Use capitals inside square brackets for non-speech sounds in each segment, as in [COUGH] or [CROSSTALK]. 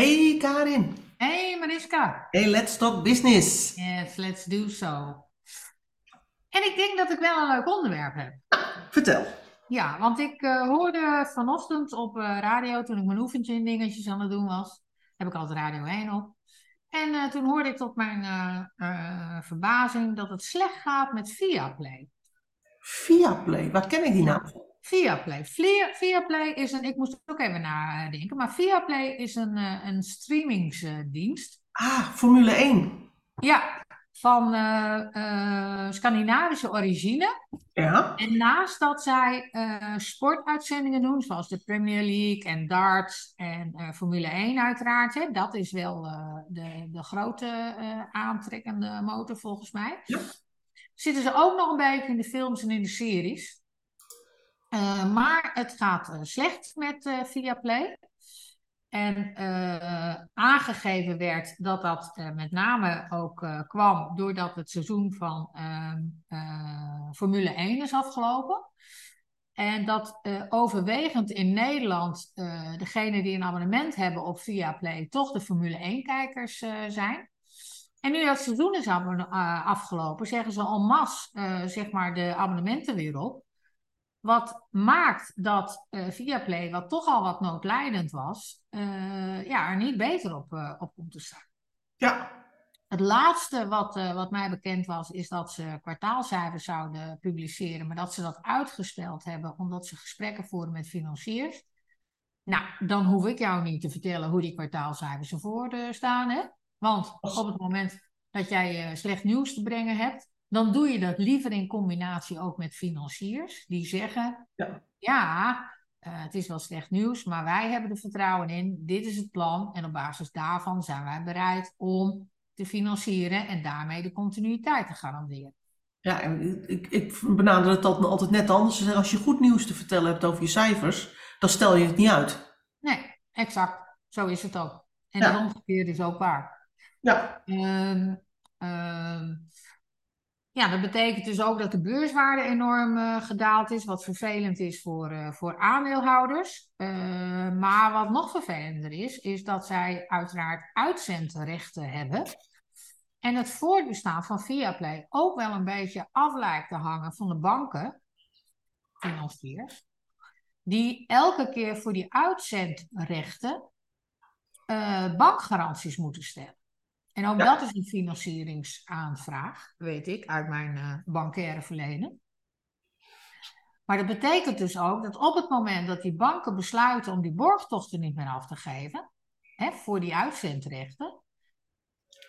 Hey Karin. Hey Mariska. Hey, let's talk business. Yes, let's do so. En ik denk dat ik wel een leuk onderwerp heb. Vertel. Ja, want ik eh, hoorde vanochtend op eh, radio, toen ik mijn oefentje en dingetjes aan het doen was, heb ik altijd Radio 1 op. En eh, toen hoorde ik tot mijn verbazing dat het slecht gaat met Viaplay. Viaplay, waar ken ik die naam van? Viaplay. Via, Viaplay is een, ik moest er ook even nadenken, maar Viaplay is een, eh, een streamingsdienst. Ah, Formule 1. Ja, van eh, eh, Scandinavische origine. Ja. En naast dat zij sportuitzendingen doen, zoals de Premier League en darts en Formule 1 uiteraard, hè, dat is wel de, de grote aantrekkende motor volgens mij. Ja. Zitten ze ook nog een beetje in de films en in de series. Eh, maar het gaat eh, slecht met eh Viaplay. En aangegeven werd dat dat met name ook kwam doordat het seizoen van ehm, eh, Formule 1 is afgelopen. En dat overwegend in Nederland degenen die een abonnement hebben op Viaplay toch de Formule 1-kijkers uh, zijn. En nu dat seizoen is afgelopen, zeggen ze en masse zeg maar de abonnementen weer op. Wat maakt dat uh, Viaplay, wat toch al wat noodlijdend was, uh, ja, er niet beter op, uh, op komt te staan. Ja. Het laatste wat, wat mij bekend was, is dat ze kwartaalcijfers zouden publiceren, maar dat ze dat uitgesteld hebben omdat ze gesprekken voeren met financiers. Nou, dan hoef ik jou niet te vertellen hoe die kwartaalcijfers ervoor staan, hè? Want op het moment dat jij slecht nieuws te brengen hebt, dan doe je dat liever in combinatie ook met financiers. Die zeggen, ja, ja uh, het is wel slecht nieuws, maar wij hebben er vertrouwen in. Dit is het plan en op basis daarvan zijn wij bereid om te financieren en daarmee de continuïteit te garanderen. Ja, en ik, ik benader het altijd net anders. Als je goed nieuws te vertellen hebt over je cijfers, dan stel je het niet uit. Nee, exact. Zo is het ook. En ja. dat omgekeerde is ook waar. Ja. Um, um, ja, dat betekent dus ook dat de beurswaarde enorm uh, gedaald is, wat vervelend is voor, uh, voor aandeelhouders. Uh, maar wat nog vervelender is, is dat zij uiteraard uitzendrechten hebben. En het voortbestaan van Viaplay ook wel een beetje af lijkt te hangen van de banken, financiers, die elke keer voor die uitzendrechten bankgaranties moeten stellen. En ook ja. dat is een financieringsaanvraag, weet ik, uit mijn uh, bankaire verleden. Maar dat betekent dus ook dat op het moment dat die banken besluiten om die borgtochten niet meer af te geven, hè, voor die uitzendrechten,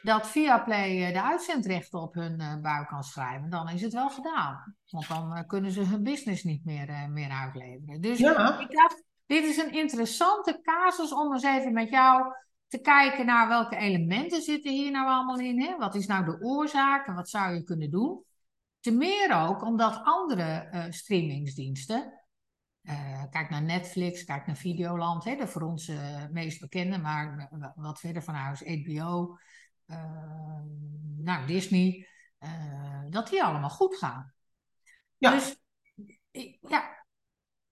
dat Viaplay de uitzendrechten op hun uh, buik kan schrijven, dan is het wel gedaan. Want dan kunnen ze hun business niet meer, meer uitleveren. Dus ja. ik dacht, dit is een interessante casus om eens even met jou te kijken naar welke elementen zitten hier nou allemaal in. Hè? Wat is nou de oorzaak en wat zou je kunnen doen? Te meer ook omdat andere uh, streamingsdiensten, uh, kijk naar Netflix, kijk naar Videoland, hè, de voor ons uh, meest bekende, maar wat verder van huis, HBO, nou, Disney, dat die allemaal goed gaan. Ja. Dus ja,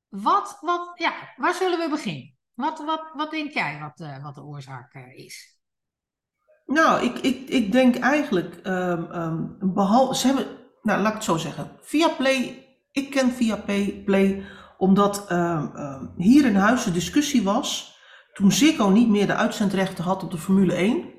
wat, wat, ja, waar zullen we beginnen? Wat, wat, wat denk jij wat, uh, wat de oorzaak uh, is? Nou, ik, ik, ik denk eigenlijk, um, um, behalve, ze hebben, nou laat ik het zo zeggen, via Play, ik ken via Play, Play omdat um, hier in huis de discussie was, toen Ziggo niet meer de uitzendrechten had op de Formule 1,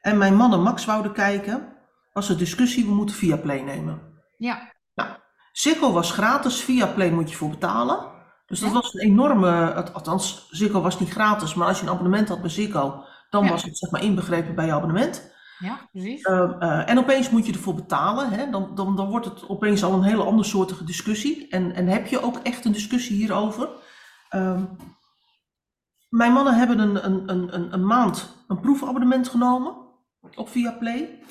en mijn man en Max wouden kijken, was de discussie, we moeten via Play nemen. Ja. Nou, Ziggo was gratis, via Play moet je voor betalen. Dus dat was een enorme, althans Ziggo was niet gratis, maar als je een abonnement had bij Ziggo, dan ja. was het zeg maar inbegrepen bij je abonnement. Ja, precies. Uh, uh, en opeens moet je ervoor betalen, hè? Dan, dan, dan wordt het opeens al een hele andere soortige discussie. En, en heb je ook echt een discussie hierover. Uh, mijn mannen hebben een, een, een, een maand een proefabonnement genomen op Viaplay.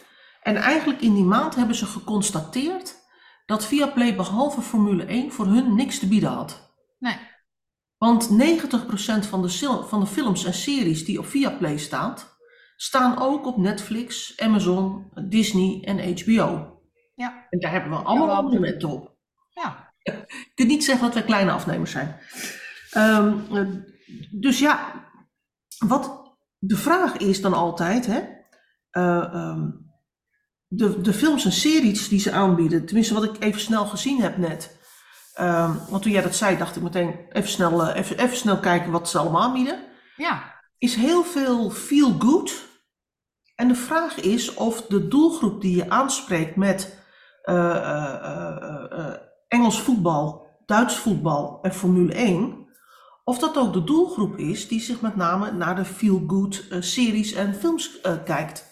En eigenlijk in die maand hebben ze geconstateerd dat Viaplay behalve Formule 1 voor hun niks te bieden had. Nee. Want 90% van de, van de films en series die op Viaplay staat, staan ook op Netflix, Amazon, Disney en HBO. Ja. En daar hebben we allemaal ja, abonnementen op. Ja. Je kunt niet zeggen dat wij kleine afnemers zijn. Um, dus ja, wat, de vraag is dan altijd, hè, eh, ehm, de, de films en series die ze aanbieden, tenminste wat ik even snel gezien heb net. Ehm, want toen jij dat zei, dacht ik meteen even snel, eh, even, even snel kijken wat ze allemaal aanbieden. Ja. Is heel veel feel good. En de vraag is of de doelgroep die je aanspreekt met eh, eh, Engels voetbal, Duits voetbal en Formule 1, of dat ook de doelgroep is die zich met name naar de feel good series en films kijkt.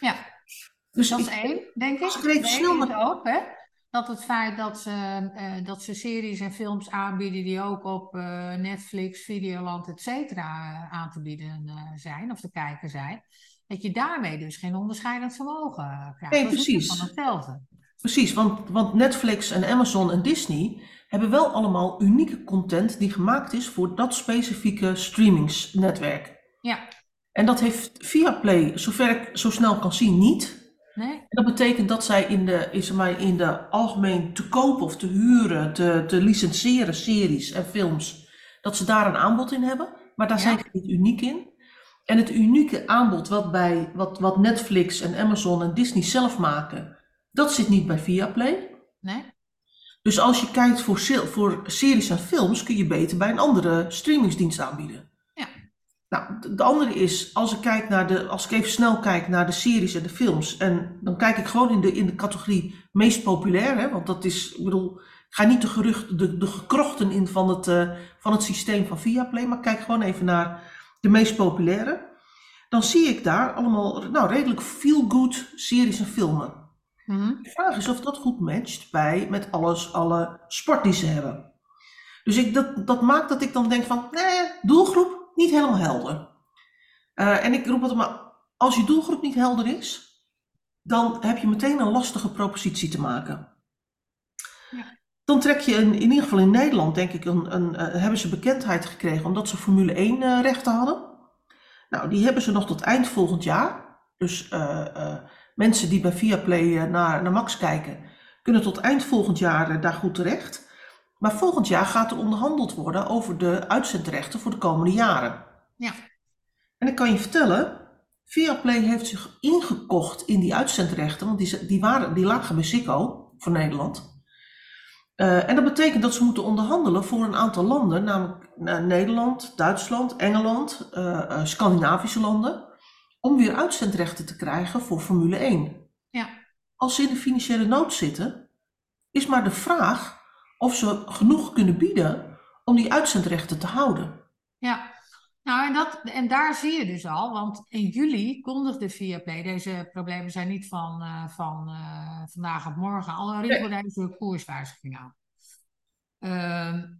Ja, Dus dat is één, denk ik. als ik er even snel naar- ook, hè? Dat het feit dat ze, eh, dat ze series en films aanbieden die ook op eh, Netflix, Videoland, et cetera, eh, aan te bieden zijn of te kijken zijn. Dat je daarmee dus geen onderscheidend vermogen krijgt. Nee, precies. van hetzelfde. Precies, want, want Netflix en Amazon en Disney hebben wel allemaal unieke content die gemaakt is voor dat specifieke streamingsnetwerk. Ja, En dat heeft Viaplay, zover ik zo snel kan zien, niet. Nee? En dat betekent dat zij in de, is maar in de algemeen te kopen of te huren, te, te licenseren series en films, dat ze daar een aanbod in hebben. Maar daar Ja. zijn ze niet uniek in. En het unieke aanbod wat, bij, wat, wat Netflix en Amazon en Disney zelf maken, dat zit niet bij Viaplay. Nee? Dus als je kijkt voor, voor series en films, kun je beter bij een andere streamingsdienst aanbieden. Nou, de, de andere is, als ik, kijk naar de, als ik even snel kijk naar de series en de films, en dan kijk ik gewoon in de, in de categorie meest populair, hè, want dat is, ik bedoel, ga niet de geruchten, de, de gekrochten in van het, eh, van het systeem van Viaplay, maar kijk gewoon even naar de meest populaire. Dan zie ik daar allemaal, nou, redelijk feel-good series en filmen. Mhm. De vraag is of dat goed matcht bij met alles, alle sport die ze hebben. Dus ik, dat, dat maakt dat ik dan denk van, nee, doelgroep niet helemaal helder. Eh, en ik roep het maar, als je doelgroep niet helder is, dan heb je meteen een lastige propositie te maken. Ja. Dan trek je in, in ieder geval in Nederland, denk ik, een, een, eh, hebben ze bekendheid gekregen omdat ze Formule 1 eh, rechten hadden. Nou, die hebben ze nog tot eind volgend jaar. Dus mensen die bij Viaplay naar, naar Max kijken, kunnen tot eind volgend jaar daar goed terecht. Maar volgend jaar gaat er onderhandeld worden over de uitzendrechten voor de komende jaren. Ja. En ik kan je vertellen, Viaplay heeft zich ingekocht in die uitzendrechten, want die, die, waren, die lagen bij Ziggo voor Nederland. Eh, en dat betekent dat ze moeten onderhandelen voor een aantal landen, namelijk Nederland, Duitsland, Engeland, eh, eh, Scandinavische landen, om weer uitzendrechten te krijgen voor Formule 1. Ja. Als ze in de financiële nood zitten, is maar de vraag of ze genoeg kunnen bieden om die uitzendrechten te houden. Ja, nou en, dat, en daar zie je dus al, want in juli kondigde Viaplay, deze problemen zijn niet van, eh, van eh, vandaag op morgen, al riepen deze koerswijziging aan. Ehm,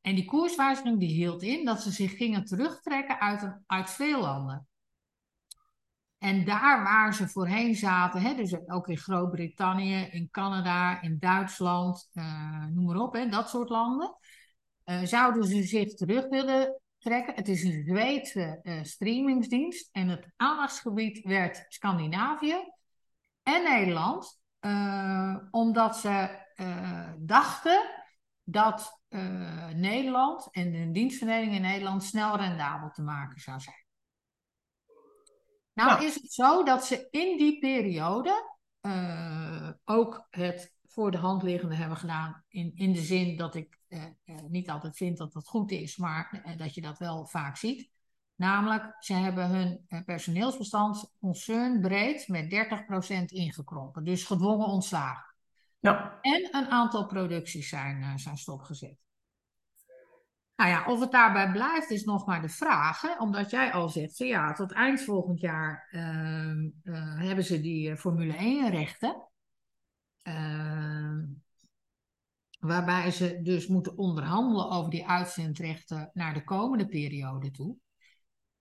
en die koerswijziging die hield in dat ze zich gingen terugtrekken uit, een, uit veel landen. En daar waar ze voorheen zaten, hè, dus ook in Groot-Brittannië, in Canada, in Duitsland, eh, noem maar op, hè, dat soort landen, eh, zouden ze zich terug willen trekken. Het is een Zweedse eh, streamingsdienst en het aandachtsgebied werd Scandinavië en Nederland, omdat ze dachten dat Nederland en de dienstverlening in Nederland snel rendabel te maken zou zijn. Nou Ja. is het zo dat ze in die periode eh, ook het voor de hand liggende hebben gedaan. In, in de zin dat ik eh, eh, niet altijd vind dat dat goed is, maar dat je dat wel vaak ziet. Namelijk, ze hebben hun personeelsbestand concernbreed met 30% ingekrompen. Dus gedwongen ontslagen. Ja, En een aantal producties zijn, zijn stopgezet. Nou ja, of het daarbij blijft is nog maar de vraag. Hè? Omdat jij al zegt, van ja, tot eind volgend jaar ehm, eh, hebben ze die eh, Formule 1 rechten. Ehm, waarbij ze dus moeten onderhandelen over die uitzendrechten naar de komende periode toe.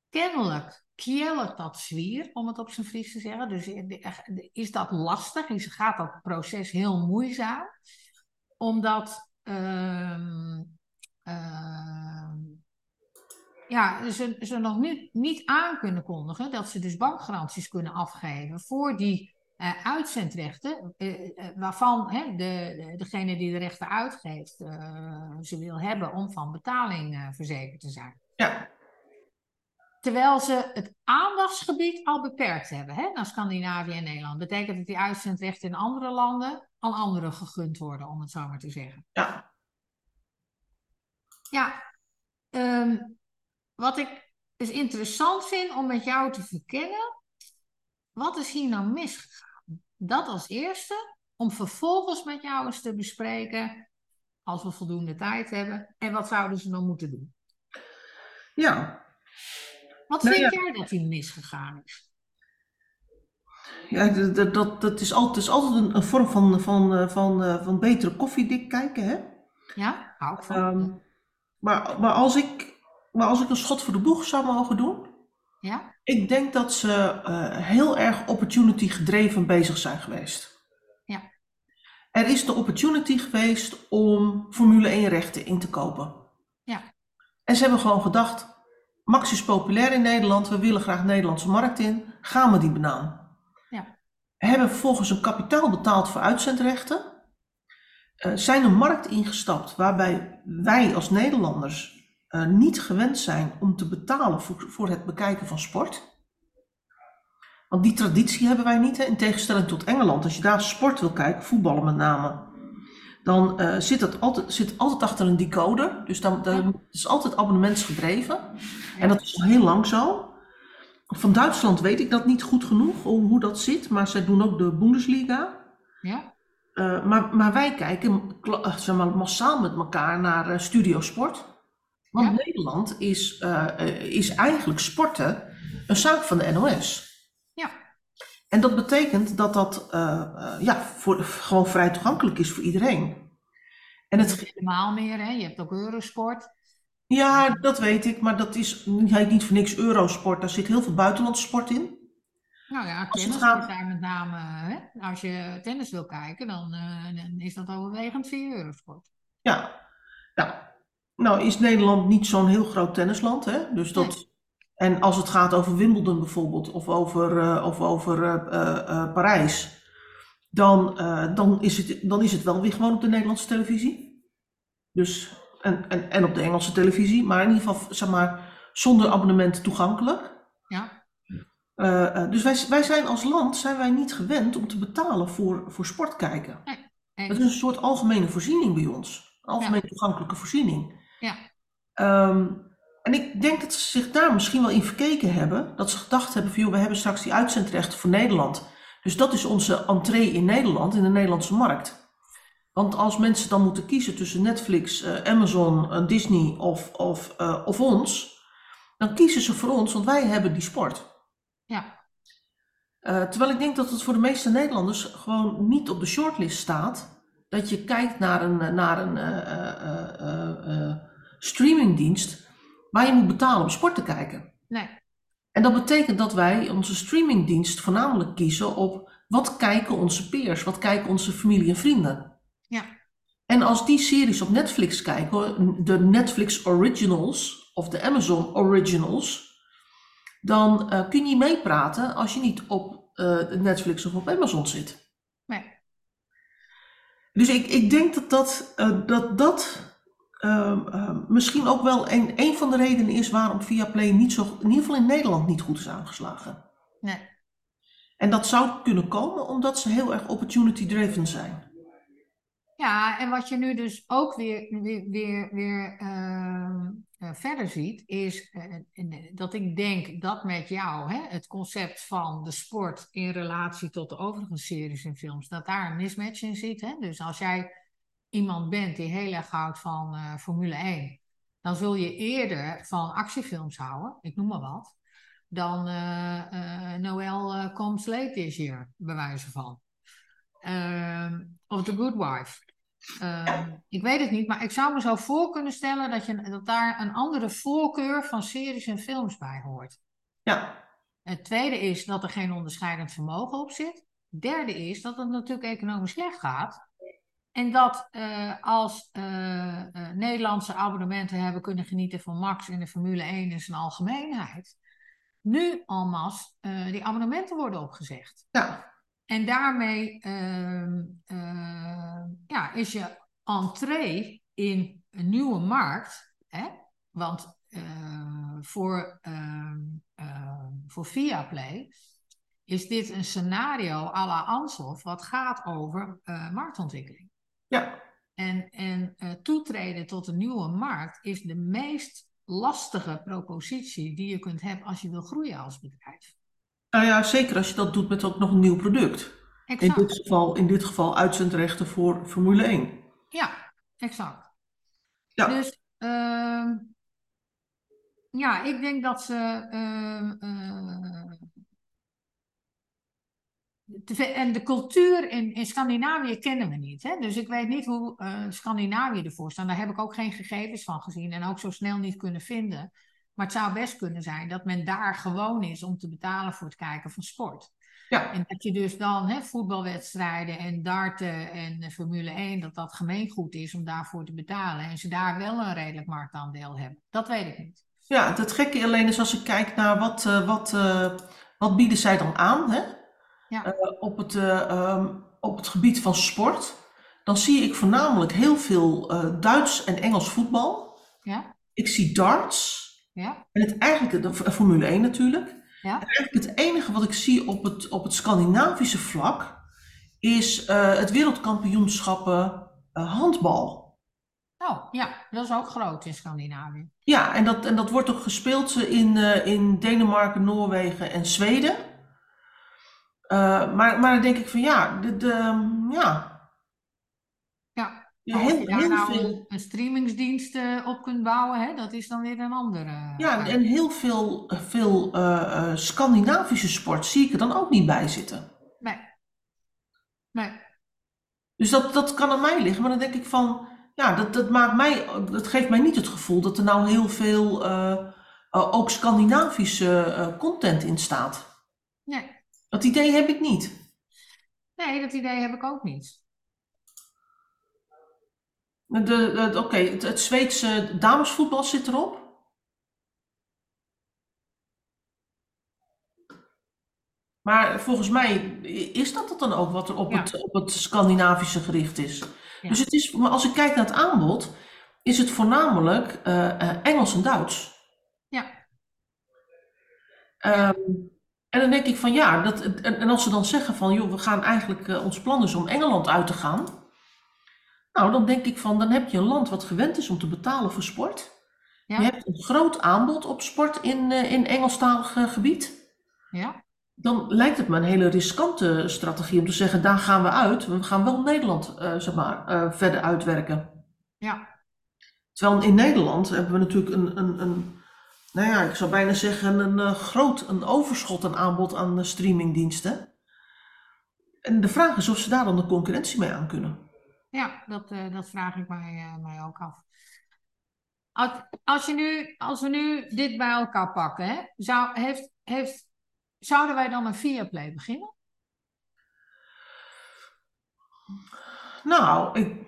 Kennelijk kjellert dat zwier, om het op zijn Fries te zeggen. Dus eh, is dat lastig? Is, gaat dat proces heel moeizaam? Omdat ehm, ehm, ja, ze, ze nog niet, niet aan kunnen kondigen dat ze dus bankgaranties kunnen afgeven voor die eh, uitzendrechten, eh, eh, waarvan hè, de, de- degene die de rechten uitgeeft ze wil hebben om van betaling verzekerd te zijn. ja, terwijl ze het aandachtsgebied al beperkt hebben hè, naar Scandinavië en Nederland. Betekent dat die uitzendrechten in andere landen aan anderen gegund worden, om het zo maar te zeggen. Ja. Ja, ehm, wat ik dus interessant vind om met jou te verkennen, wat is hier nou misgegaan? Dat als eerste, om vervolgens met jou eens te bespreken, als we voldoende tijd hebben, en wat zouden ze dan moeten doen? Ja. Wat Nou vind ja. jij dat hier misgegaan is? Ja, dat, dat- dat, is altijd, is altijd een, een vorm van, van, eh, van, eh, van betere koffiedik kijken, hè? Ja, hou ik van. Ehm, maar, maar, als ik, maar als ik een schot voor de boeg zou mogen doen, ja? ik denk dat ze eh, heel erg opportunity gedreven bezig zijn geweest. Ja. Er is de opportunity geweest om Formule 1 rechten in te kopen. Ja. En ze hebben gewoon gedacht, Max is populair in Nederland, we willen graag de Nederlandse markt in, gaan we die banaan. Ja. Hebben vervolgens een kapitaal betaald voor uitzendrechten. Eh, zijn een markt ingestapt waarbij wij als Nederlanders eh, niet gewend zijn om te betalen voor, voor het bekijken van sport. Want die traditie hebben wij niet, hè? in tegenstelling tot Engeland. Als je daar sport wil kijken, voetballen met name, dan eh, zit het altijd, zit altijd achter een decoder. Dus dan, dan Ja. is altijd abonnementsgedreven. En dat is al heel lang zo. Van Duitsland weet ik dat niet goed genoeg, hoe, hoe dat zit. Maar zij doen ook de Bundesliga. Ja? Eh, maar, maar wij kijken eh, zeg maar, massaal met elkaar naar eh, Studio Sport. Want Ja. Nederland is, eh, eh, is eigenlijk sporten een zaak van de NOS. Ja. En dat betekent dat dat eh, eh, ja, voor, gewoon vrij toegankelijk is voor iedereen. En het, Helemaal meer, hè? Je hebt ook Eurosport. ja, dat weet ik, maar dat is niet voor niks Eurosport. Daar zit heel veel buitenlandse sport in. Nou ja, Als tennis gaat- wordt daar met name, hè? Als je tennis wil kijken, dan, eh, dan is dat overwegend via Eurosport. Ja, ja. Nou is Nederland niet zo'n heel groot tennisland, hè? Dus dat, En als het gaat over Wimbledon bijvoorbeeld, of over, eh, of over eh, Parijs, dan, dan, is het, dan is het wel weer gewoon op de Nederlandse televisie. Dus, en, en, en op de Engelse televisie, maar in ieder geval, zeg maar, zonder abonnement toegankelijk. Ja, Eh, eh, dus wij, wij zijn als land zijn wij niet gewend om te betalen voor, voor sport kijken. en- Het is een soort algemene voorziening bij ons. Een algemeen toegankelijke voorziening. ja, Ehm, en ik denk dat ze zich daar misschien wel in verkeken hebben. Dat ze gedacht hebben van, joh, we hebben straks die uitzendrechten voor Nederland. Dus dat is onze entree in Nederland, in de Nederlandse markt. Want als mensen dan moeten kiezen tussen Netflix, eh, Amazon, Disney of, of, of ons, dan kiezen ze voor ons, want wij hebben die sport. Eh, terwijl ik denk dat het voor de meeste Nederlanders gewoon niet op de shortlist staat. Dat je kijkt naar een, eh, naar een eh, streamingdienst waar je moet betalen om sport te kijken. nee, En dat betekent dat wij onze streamingdienst voornamelijk kiezen op wat kijken onze peers, wat kijken onze familie en vrienden. ja, En als die series op Netflix kijken, de Netflix Originals of de Amazon Originals, dan eh, kun je niet meepraten als je niet op eh, Netflix of op Amazon zit. nee, Dus ik, ik denk dat dat, eh, dat, dat ehm, ehm, misschien ook wel een, een van de redenen is waarom Viaplay niet zo, in ieder geval in Nederland niet goed is aangeslagen. nee. En dat zou kunnen komen omdat ze heel erg opportunity driven zijn. Ja, en wat je nu dus ook weer, weer, weer, weer ehm, eh, verder ziet, is eh, en, dat ik denk dat met jou hè, het concept van de sport in relatie tot de overige series en films, dat daar een mismatch in zit. Hè? Dus als jij iemand bent die heel erg houdt van eh, Formule 1, dan zul je eerder van actiefilms houden, ik noem maar wat, dan eh, eh, Noël eh, Comes Late This Year, bij wijze van. Ehm, of The Good Wife. Ehm, ik weet het niet, maar ik zou me zo voor kunnen stellen dat, je, dat daar een andere voorkeur van series en films bij hoort. Ja, Het tweede is dat er geen onderscheidend vermogen op zit. Het derde is dat het natuurlijk economisch slecht gaat. En dat eh, als eh, eh, Nederlandse abonnementen hebben kunnen genieten van Max in de Formule 1 in zijn algemeenheid, nu almas die abonnementen worden opgezegd. ja, En daarmee ehm, eh, ja, is je entree in een nieuwe markt. Hè? Want eh, voor, ehm, voor Viaplay, is dit een scenario à la Ansoff wat gaat over uh, marktontwikkeling. Ja. En, en toetreden tot een nieuwe markt is de meest lastige propositie die je kunt hebben als je wil groeien als bedrijf. Nou ja, zeker als je dat doet met ook nog een nieuw product. In dit, geval, in dit geval uitzendrechten voor Formule 1. Ja, exact. Ja. Dus uh, ja, ik denk dat ze. Uh, en de cultuur in, in Scandinavië kennen we niet. Hè? Dus ik weet niet hoe uh, Scandinavië ervoor staat. Daar heb ik ook geen gegevens van gezien en ook zo snel niet kunnen vinden. Maar het zou best kunnen zijn dat men daar gewoon is om te betalen voor het kijken van sport. Ja. En dat je dus dan hè, voetbalwedstrijden en darten en Formule 1, dat dat gemeengoed is om daarvoor te betalen. En ze daar wel een redelijk marktaandeel hebben. Dat weet ik niet. Ja, het gekke alleen is als ik kijk naar wat, uh, wat, uh, wat bieden zij dan aan hè? Ja. Uh, op, het, um, op het gebied van sport. Dan zie ik voornamelijk heel veel Duits en Engels voetbal. Ja. Ik zie darts. Ja. En het eigenlijk, de Formule 1 natuurlijk. Ja. eigenlijk het enige wat ik zie op het, op het Scandinavische vlak is uh, het wereldkampioenschappen uh, handbal. Oh ja, dat is ook groot in Scandinavië. Ja, en dat, en dat wordt ook gespeeld in, uh, in Denemarken, Noorwegen en Zweden. maar, maar dan denk ik van ja, de, de, ja, ja, heel, je daar heel nou veel... een streamingsdienst op kunt bouwen, hè, dat is dan weer een andere. Ja, en heel veel, veel uh, Scandinavische sport zie ik er dan ook niet bij zitten. Nee. Nee. Dus dat, dat kan aan mij liggen, maar dan denk ik van, ja, dat, dat maakt mij, dat geeft mij niet het gevoel dat er nou heel veel ook Scandinavische content in staat. Nee. Dat idee heb ik niet. Nee, dat idee heb ik ook niet. De, Oké, het, het Zweedse damesvoetbal zit erop. Maar volgens mij is dat het dan ook wat er op, het, op het Scandinavische gericht is. Dus het is, maar als ik kijk naar het aanbod, is het voornamelijk uh, Engels en Duits. Ja. Um, en dan denk ik van ja, dat, en, en, als ze dan zeggen van joh, we gaan eigenlijk, uh, ons plan is om Engeland uit te gaan. Nou, dan denk ik van, dan heb je een land wat gewend is om te betalen voor sport. Ja. Je hebt een groot aanbod op sport in, uh, in Engelstalig uh, gebied. Ja. Dan lijkt het me een hele riskante strategie om te zeggen, daar gaan we uit. We gaan wel Nederland uh, zeg maar, verder uitwerken. Ja. Terwijl in Nederland hebben we natuurlijk een, een, een nou ja, ik zou bijna zeggen, een groot een overschot aan aanbod aan streamingdiensten. En de vraag is of ze daar dan de concurrentie mee aan kunnen. Ja, dat, uh, dat vraag ik mij, uh, mij ook af. Als, als, je nu, als we nu dit bij elkaar pakken, hè, zou, heeft, heeft, zouden wij dan een Viaplay beginnen? Nou, ik,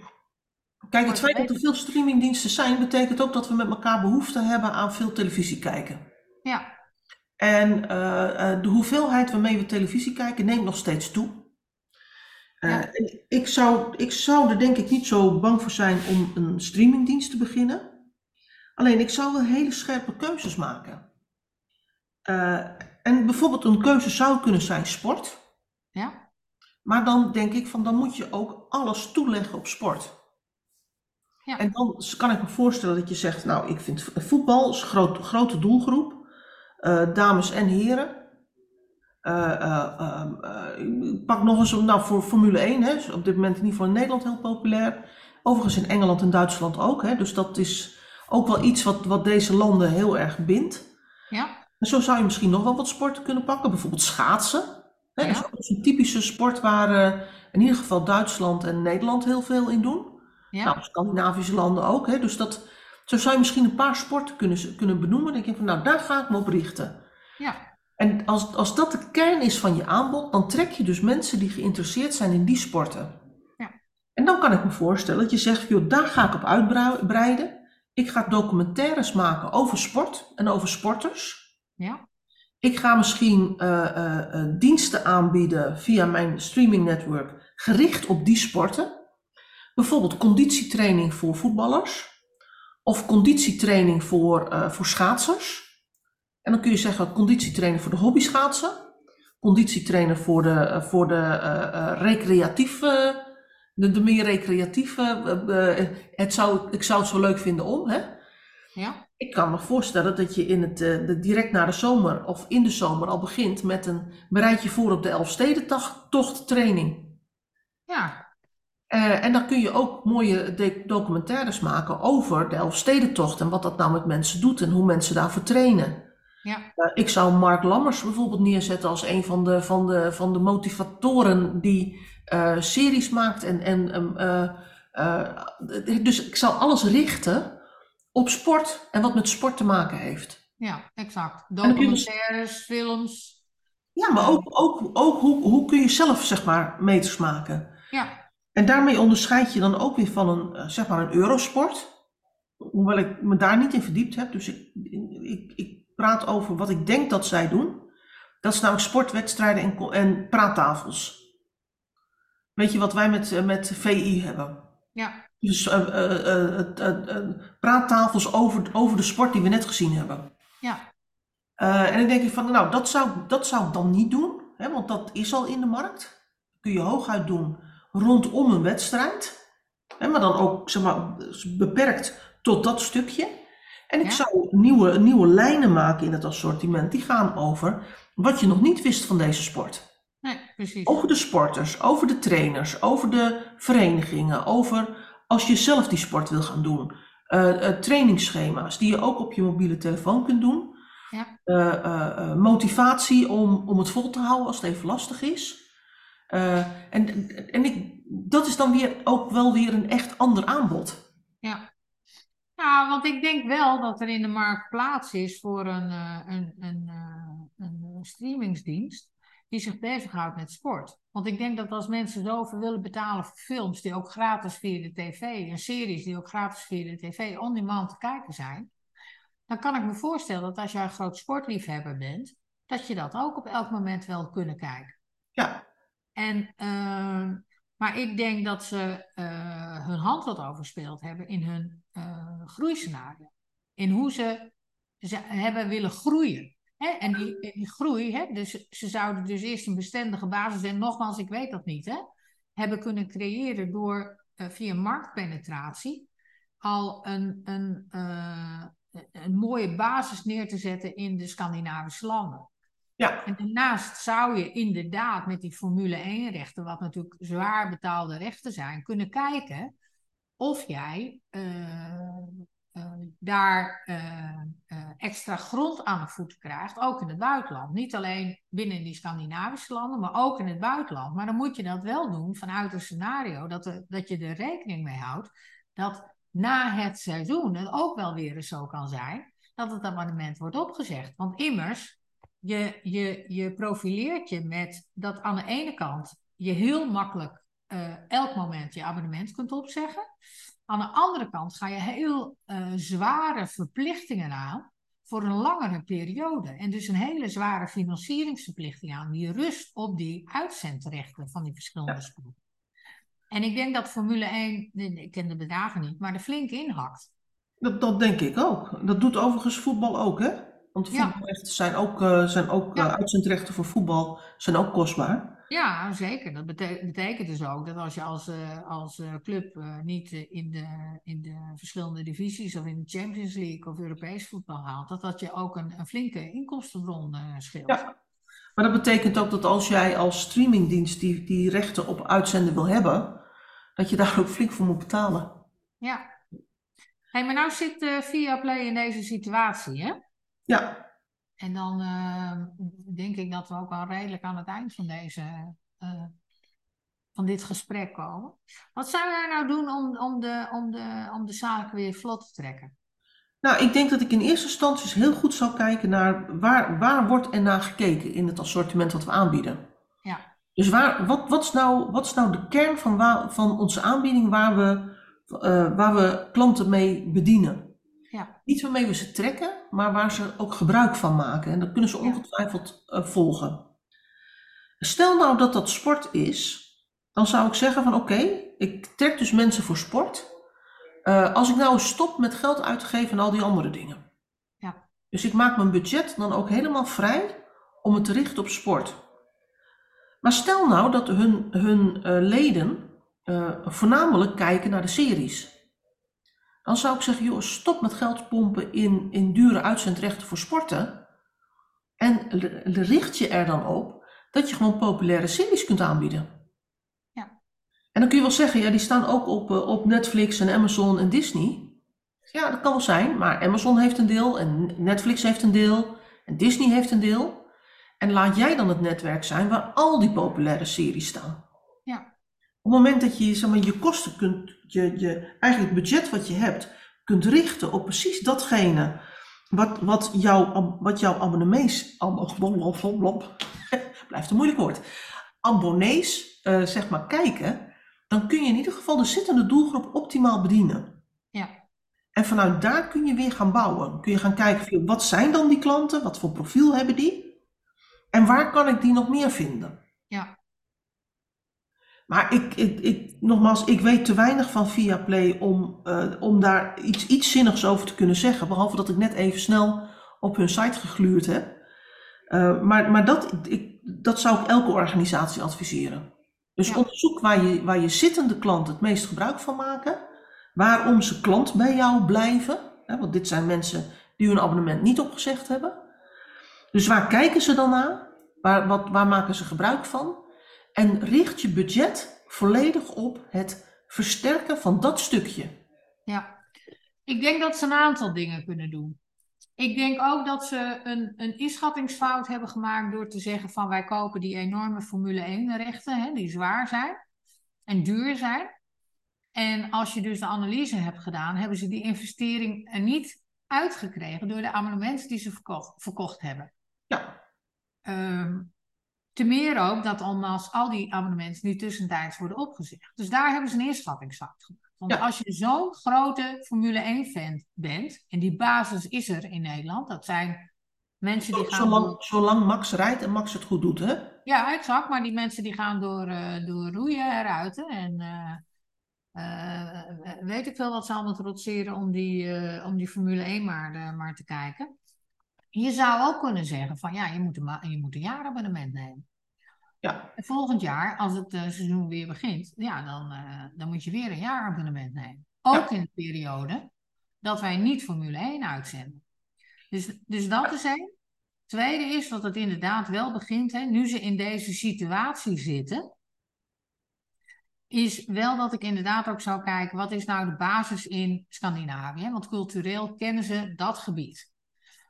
kijk, het feit dat er veel streamingdiensten zijn, betekent ook dat we met elkaar behoefte hebben aan veel televisie kijken. Ja. En uh, de hoeveelheid waarmee we televisie kijken neemt nog steeds toe. Uh, ik, zou, ik zou er denk ik niet zo bang voor zijn om een streamingdienst te beginnen. Alleen ik zou wel hele scherpe keuzes maken. Uh, en bijvoorbeeld een keuze zou kunnen zijn sport. Ja. Maar dan denk ik van dan moet je ook alles toeleggen op sport. Ja. En dan kan ik me voorstellen dat je zegt, nou ik vind voetbal is een groot, grote doelgroep. Uh, dames en heren. Uh, uh, pak nog eens, nou voor Formule 1, hè, is op dit moment in ieder geval in Nederland heel populair. Overigens in Engeland en Duitsland ook. Hè, dus dat is ook wel iets wat, wat deze landen heel erg bindt. Ja. En zo zou je misschien nog wel wat sporten kunnen pakken, bijvoorbeeld schaatsen. Hè, ja. Dat is een typische sport waar in ieder geval Duitsland en Nederland heel veel in doen. Ja. Nou, Scandinavische landen ook. Hè, dus dat, zo zou je misschien een paar sporten kunnen, kunnen benoemen. Dan denk je van, nou daar ga ik me op richten. Ja. En als, als dat de kern is van je aanbod, dan trek je dus mensen die geïnteresseerd zijn in die sporten. Ja. En dan kan ik me voorstellen dat je zegt, joh, daar ga ik op uitbreiden. Ik ga documentaires maken over sport en over sporters. Ja. Ik ga misschien uh, uh, uh, diensten aanbieden via mijn streaming network gericht op die sporten. Bijvoorbeeld conditietraining voor voetballers of conditietraining voor, voor schaatsers. En dan kun je zeggen conditietrainer voor de hobbyschaatsen, conditietrainer voor de, eh, voor de uh, recreatieve, de, de, meer recreatieve. het zou, ik zou het zo leuk vinden om. Hè? Ja. Ik kan me voorstellen dat je in het, de, direct na de zomer of in de zomer al begint met een bereid je voor op de Elfstedentocht training. Ja. Uh, en dan kun je ook mooie documentaires maken over de Elfstedentocht en wat dat nou met mensen doet en hoe mensen daarvoor trainen. Ja. Uh, ik zou Mark Lammers bijvoorbeeld neerzetten als een van de, van de, van de motivatoren die uh, series maakt. En, en, dus ik zou alles richten op sport en wat met sport te maken heeft. Ja, exact. Documentaires, films. Ja, maar ook, ook, ook hoe, hoe kun je zelf zeg maar meters maken. Ja. En daarmee onderscheid je dan ook weer van een, zeg maar een eurosport. Hoewel ik me daar niet in verdiept heb. Dus ik, ik, ik praat over wat ik denk dat zij doen. Dat is namelijk sportwedstrijden en, en praattafels. Weet je wat wij met, met VI hebben? Ja. Dus uh, uh, uh, praattafels over, over de sport die we net gezien hebben. Ja. en dan denk ik van, nou, dat zou, dat zou ik dan niet doen. Hè, want dat is al in de markt. Kun je hooguit doen rondom een wedstrijd. Hè, maar dan ook zeg maar, beperkt tot dat stukje. En ik Ja. zou nieuwe, nieuwe lijnen maken in het assortiment. Die gaan over wat je nog niet wist van deze sport. Nee, precies. Over de sporters, over de trainers, over de verenigingen, over als je zelf die sport wil gaan doen. Eh, eh, trainingsschema's die je ook op je mobiele telefoon kunt doen. Ja. Eh, motivatie om, om het vol te houden als het even lastig is. En en ik, dat is dan weer ook wel weer een echt ander aanbod. Ja. Nou, want ik denk wel dat er in de markt plaats is voor een, eh, een, een, eh, een streamingsdienst die zich bezighoudt met sport. Want ik denk dat als mensen zoveel willen betalen voor films die ook gratis via de tv en series die ook gratis via de tv on demand te kijken zijn, dan kan ik me voorstellen dat als jij een groot sportliefhebber bent, dat je dat ook op elk moment wel kunnen kijken. Ja, En, ehm, maar ik denk dat ze eh, hun hand wat overspeeld hebben in hun eh, groeiscenario. In hoe ze, ze hebben willen groeien. Hè? En die, groei, hè? Dus, ze zouden dus eerst een bestendige basis, en nogmaals, ik weet dat niet, hè? hebben kunnen creëren door eh, via marktpenetratie al een, een, een mooie basis neer te zetten in de Scandinavische landen. Ja, En daarnaast zou je inderdaad met die Formule 1 rechten, wat natuurlijk zwaar betaalde rechten zijn, kunnen kijken of jij eh, eh, daar eh, extra grond aan de voeten krijgt, ook in het buitenland. Niet alleen binnen die Scandinavische landen, maar ook in het buitenland. Maar dan moet je dat wel doen vanuit een scenario dat, dat je er rekening mee houdt dat na het seizoen het ook wel weer eens zo kan zijn dat het abonnement wordt opgezegd. Want immers, je, je, je profileert je met dat aan de ene kant je heel makkelijk eh, elk moment je abonnement kunt opzeggen. Aan de andere kant ga je heel eh, zware verplichtingen aan voor een langere periode. En dus een hele zware financieringsverplichting aan, die rust op die uitzendrechten van die verschillende Ja. En ik denk dat Formule 1, ik ken de bedragen niet, maar er flink inhakt. dat, dat denk ik ook. Dat doet overigens voetbal ook, hè? Want Ja. voetbalrechten zijn ook, eh, zijn ook Ja. eh, uitzendrechten voor voetbal zijn ook kostbaar. Ja, zeker. Dat bete- betekent dus ook dat als je als, eh, als club niet in, de, in de verschillende divisies of in de Champions League of Europees voetbal haalt, dat dat je ook een, een flinke inkomstenbron scheelt. Ja. Maar dat betekent ook dat als jij als streamingdienst die, die rechten op uitzenden wil hebben, dat je daar ook flink voor moet betalen. Ja. Hey, maar nou zit eh Viaplay in deze situatie, hè? Ja, En dan eh, denk ik dat we ook al redelijk aan het eind van, deze, eh, van dit gesprek komen. Wat zou jij nou doen om, om, de, om, de, om de zaak weer vlot te trekken? nou, ik denk dat ik in eerste instantie eens heel goed zou kijken naar waar, waar wordt er naar gekeken in het assortiment wat we aanbieden. Ja. Dus waar, wat, wat, is nou, wat is nou de kern van, waar, van onze aanbieding waar we, eh, waar we klanten mee bedienen? Ja. Niet waarmee we ze trekken, maar waar ze ook gebruik van maken. En dat kunnen ze ongetwijfeld eh, volgen. Stel nou dat dat sport is, dan zou ik zeggen van oké, ik trek dus mensen voor sport. Eh, als ik nou stop met geld uit te geven aan al die andere dingen. Ja. Dus ik maak mijn budget dan ook helemaal vrij om het te richten op sport. Maar stel nou dat hun, hun eh, leden voornamelijk kijken naar de series. Dan zou ik zeggen, joh, stop met geld pompen in, in dure uitzendrechten voor sporten. En richt je er dan op dat je gewoon populaire series kunt aanbieden. Ja. En dan kun je wel zeggen, ja, die staan ook op, eh, op Netflix en Amazon en Disney. Ja, dat kan wel zijn, maar Amazon heeft een deel en Netflix heeft een deel en Disney heeft een deel. En laat jij dan het netwerk zijn waar al die populaire series staan. Ja. Op het moment dat je zeg maar, je kosten kunt, je, je, eigenlijk het budget wat je hebt, kunt richten op precies datgene wat, wat, jouw, wat jouw abonnees, [LAUGHS] blijft een moeilijk woord, abonnees eh, zeg maar kijken, dan kun je in ieder geval de zittende doelgroep optimaal bedienen. Ja. En vanuit daar kun je weer gaan bouwen. Kun je gaan kijken, wat zijn dan die klanten? Wat voor profiel hebben die? En waar kan ik die nog meer vinden? Ja. Maar ik, ik, ik, nogmaals, ik weet te weinig van Viaplay om, eh, om daar iets, iets zinnigs over te kunnen zeggen. Behalve dat ik net even snel op hun site gegluurd heb. Eh, maar maar dat, ik, dat zou ik elke organisatie adviseren. Dus Ja. onderzoek waar je, waar je zittende klanten het meest gebruik van maken. Waarom ze klant bij jou blijven. Hè, want dit zijn mensen die hun abonnement niet opgezegd hebben. Dus waar kijken ze dan naar? Waar, wat, waar maken ze gebruik van? En richt je budget volledig op het versterken van dat stukje. Ja, ik denk dat ze een aantal dingen kunnen doen. Ik denk ook dat ze een, een inschattingsfout hebben gemaakt door te zeggen van wij kopen die enorme Formule 1 rechten, hè, die zwaar zijn en duur zijn. En als je dus de analyse hebt gedaan, hebben ze die investering er niet uitgekregen door de abonnementen die ze verkocht, verkocht hebben. Ja, Ehm te meer ook dat als al die abonnementen nu tussentijds worden opgezegd. Dus daar hebben ze een inschattingsfout gemaakt. Want Ja. als je zo'n grote Formule 1-fan bent, en die basis is er in Nederland, dat zijn mensen die gaan. zolang, door- zolang Max rijdt en Max het goed doet, hè? Ja, exact, maar die mensen die gaan door, eh, door roeien en ruiten. En eh, eh, weet ik veel wat ze allemaal trotseren om die, om die Formule 1 maar, maar te kijken. Je zou ook kunnen zeggen van ja, je moet een, je moet een jaarabonnement nemen. Ja, En volgend jaar, als het eh, seizoen weer begint, ja, dan, eh, dan moet je weer een jaarabonnement nemen. Ook in de periode dat wij niet Formule 1 uitzenden. Dus, dus dat is één. Tweede is dat het inderdaad wel begint, hè, nu ze in deze situatie zitten, is wel dat ik inderdaad ook zou kijken, wat is nou de basis in Scandinavië? Want cultureel kennen ze dat gebied.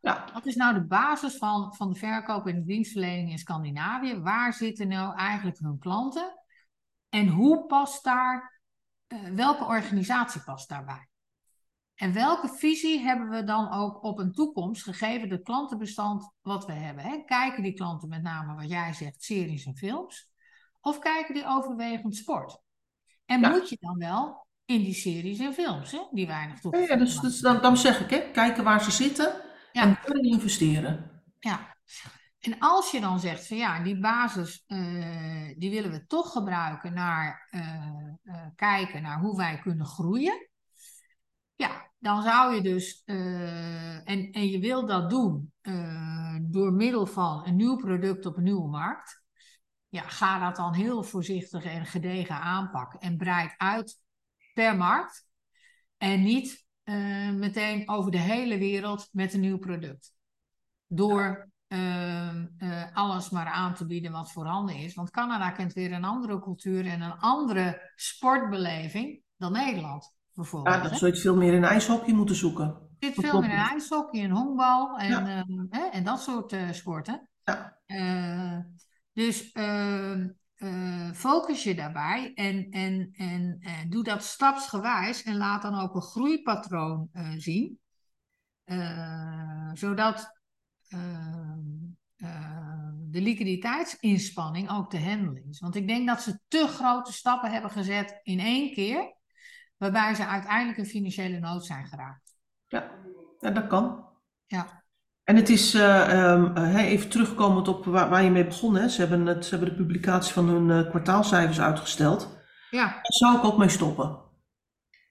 Ja, Wat is nou de basis van, van de verkoop en de dienstverlening in Scandinavië? Waar zitten nou eigenlijk hun klanten? En hoe past daar, eh, welke organisatie past daarbij? En welke visie hebben we dan ook op een toekomst, gegeven de klantenbestand wat we hebben? Hè? Kijken die klanten met name, wat jij zegt, series en films? Of kijken die overwegend sport? En Ja. moet je dan wel in die series en films, hè? die weinig ja, toegevoegd ja dus, dus dan, dan zeg ik, hè, kijken waar ze zitten Ja. en daarin investeren. Ja, en als je dan zegt van ja, die basis, eh, die willen we toch gebruiken naar eh, eh, kijken naar hoe wij kunnen groeien. Ja, dan zou je dus, en, en je wil dat doen door middel van een nieuw product op een nieuwe markt. Ja, ga dat dan heel voorzichtig en gedegen aanpakken en breid uit per markt. En niet eh, meteen over de hele wereld met een nieuw product door ehm, eh, alles maar aan te bieden wat voorhanden is. Want Canada kent weer een andere cultuur en een andere sportbeleving dan Nederland, bijvoorbeeld. Ja, dan hè. zul je het veel meer in ijshockey moeten zoeken. Zit dat veel meer in ijshockey en honkbal en, Ja. ehm, hè, en dat soort eh, sporten. Ja. Eh, dus eh, focus je daarbij en, en, en eh, doe dat stapsgewijs en laat dan ook een groeipatroon eh, zien. Zodat de liquiditeitsinspanning ook te handelen is. Want ik denk dat ze te grote stappen hebben gezet in één keer, waarbij ze uiteindelijk in financiële nood zijn geraakt. Ja, ja dat kan. Ja, En het is, eh, ehm, eh, even terugkomend op waar, waar je mee begon, hè. Ze, hebben het, ze hebben de publicatie van hun eh, kwartaalcijfers uitgesteld. ja, Daar zou ik ook mee stoppen.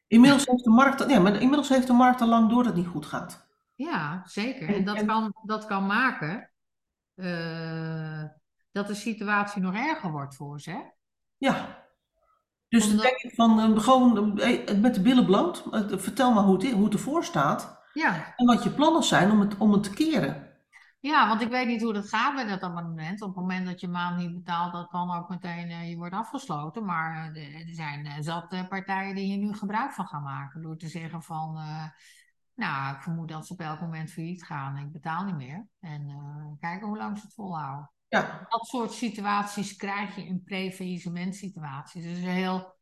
Inmiddels heeft de markt, ja, maar inmiddels heeft de markt al lang door dat het niet goed gaat. Ja, zeker. En dat en- kan, dat kan maken dat de situatie nog erger wordt voor ze. hè? Ja. Dus dan Omdat- denk ik van gewoon met de billen bloot. vertel maar hoe het, hoe het ervoor staat. Ja. En wat je plannen zijn om het, om het te keren. ja, want ik weet niet hoe dat gaat bij dat abonnement. Op het moment dat je maand niet betaalt, dat kan ook meteen eh, je wordt afgesloten. Maar eh, er zijn eh, zat partijen die hier nu gebruik van gaan maken. Door te zeggen van, nou, ik vermoed dat ze op elk moment failliet gaan. Ik betaal niet meer. En kijken hoe lang ze het volhouden. Ja, dat soort situaties krijg je in pre-faillissement situaties. Dus heel,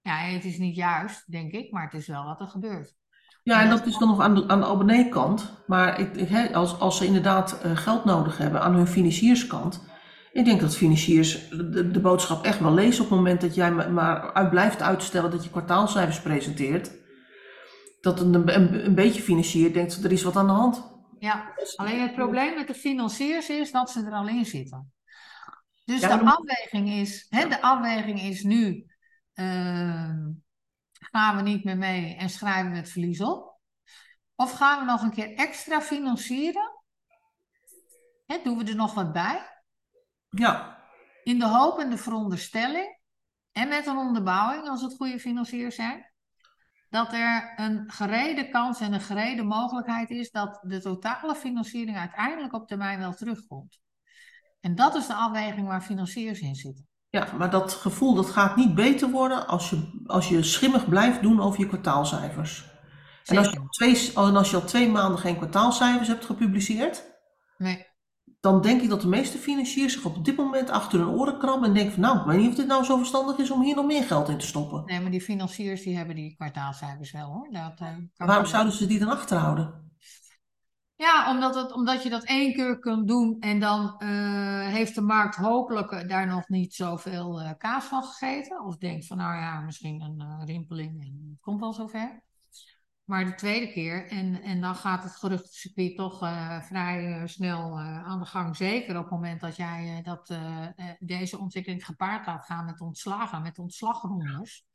ja, het is niet juist, denk ik, maar het is wel wat er gebeurt. Ja en dat is dan nog aan de, aan de abonneekant. Maar ik, als, als ze inderdaad eh, geld nodig hebben aan hun financierskant. Ik denk dat financiers de, de boodschap echt wel lezen op het moment dat jij ma- maar uit blijft uitstellen dat je kwartaalcijfers presenteert. Dat een, een, een beetje financier denkt, er is wat aan de hand. Ja, alleen het probleem met de financiers is dat ze er al in zitten. Dus Ja, de afweging is, hè, de afweging is nu, ehm, gaan we niet meer mee en schrijven we het verlies op? Of gaan we nog een keer extra financieren? Hè, doen we er nog wat bij? Ja, In de hoop en de veronderstelling, en met een onderbouwing als het goede financiers zijn, dat er een gerede kans en een gerede mogelijkheid is dat de totale financiering uiteindelijk op termijn wel terugkomt. En dat is de afweging waar financiers in zitten. Ja, maar dat gevoel dat gaat niet beter worden als je, als je schimmig blijft doen over je kwartaalcijfers. En als, je al twee, en als je al twee maanden geen kwartaalcijfers hebt gepubliceerd, Nee, dan denk ik dat de meeste financiers zich op dit moment achter hun oren krabben en denken van nou, ik weet niet of dit nou zo verstandig is om hier nog meer geld in te stoppen. nee, maar die financiers die hebben die kwartaalcijfers wel hoor. Dat, eh, Waarom zouden ze die dan achterhouden? Ja, omdat, het, omdat je dat één keer kunt doen en dan eh, heeft de markt hopelijk daar nog niet zoveel eh, kaas van gegeten. Of denkt van nou ja, misschien een eh, rimpeling en het komt wel zover. Maar de tweede keer, en, en dan gaat het geruchtencircuit toch vrij snel aan de gang. Zeker op het moment dat jij dat, deze ontwikkeling gepaard laat gaan met ontslagen, met ontslagrondes.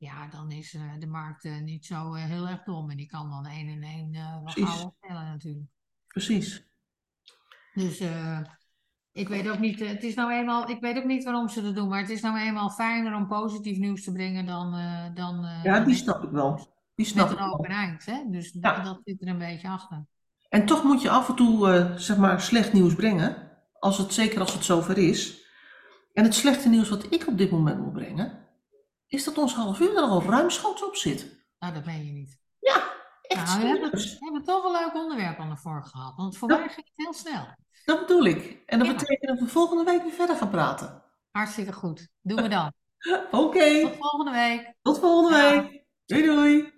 Ja, dan is eh, de markt eh, niet zo eh, heel erg dom. En die kan dan één en één Precies. gauw optellen natuurlijk. Precies. Dus ik weet ook niet, het is nou eenmaal, ik weet ook niet waarom ze dat doen, maar het is nou eenmaal fijner om positief nieuws te brengen dan, dan Ja, die snap ik wel. Die snap met ik een open eind. Hè? Dus Ja. dat zit er een beetje achter. En toch moet je af en toe, zeg maar, slecht nieuws brengen. Als het, zeker als het zover is. En het slechte nieuws wat ik op dit moment moet brengen, is dat ons half uur er al ruimschoots op zit. Nou, dat ben je niet. Ja, echt Nou, we, hebben, we hebben toch een leuk onderwerp aan de vork gehad, want voor mij ging het heel snel. Dat bedoel ik. En dat Ja. betekent dat we volgende week weer verder gaan praten. Hartstikke goed. Doen we dan. [LAUGHS] Oké, Tot volgende week. tot volgende Ja. week. Doei doei.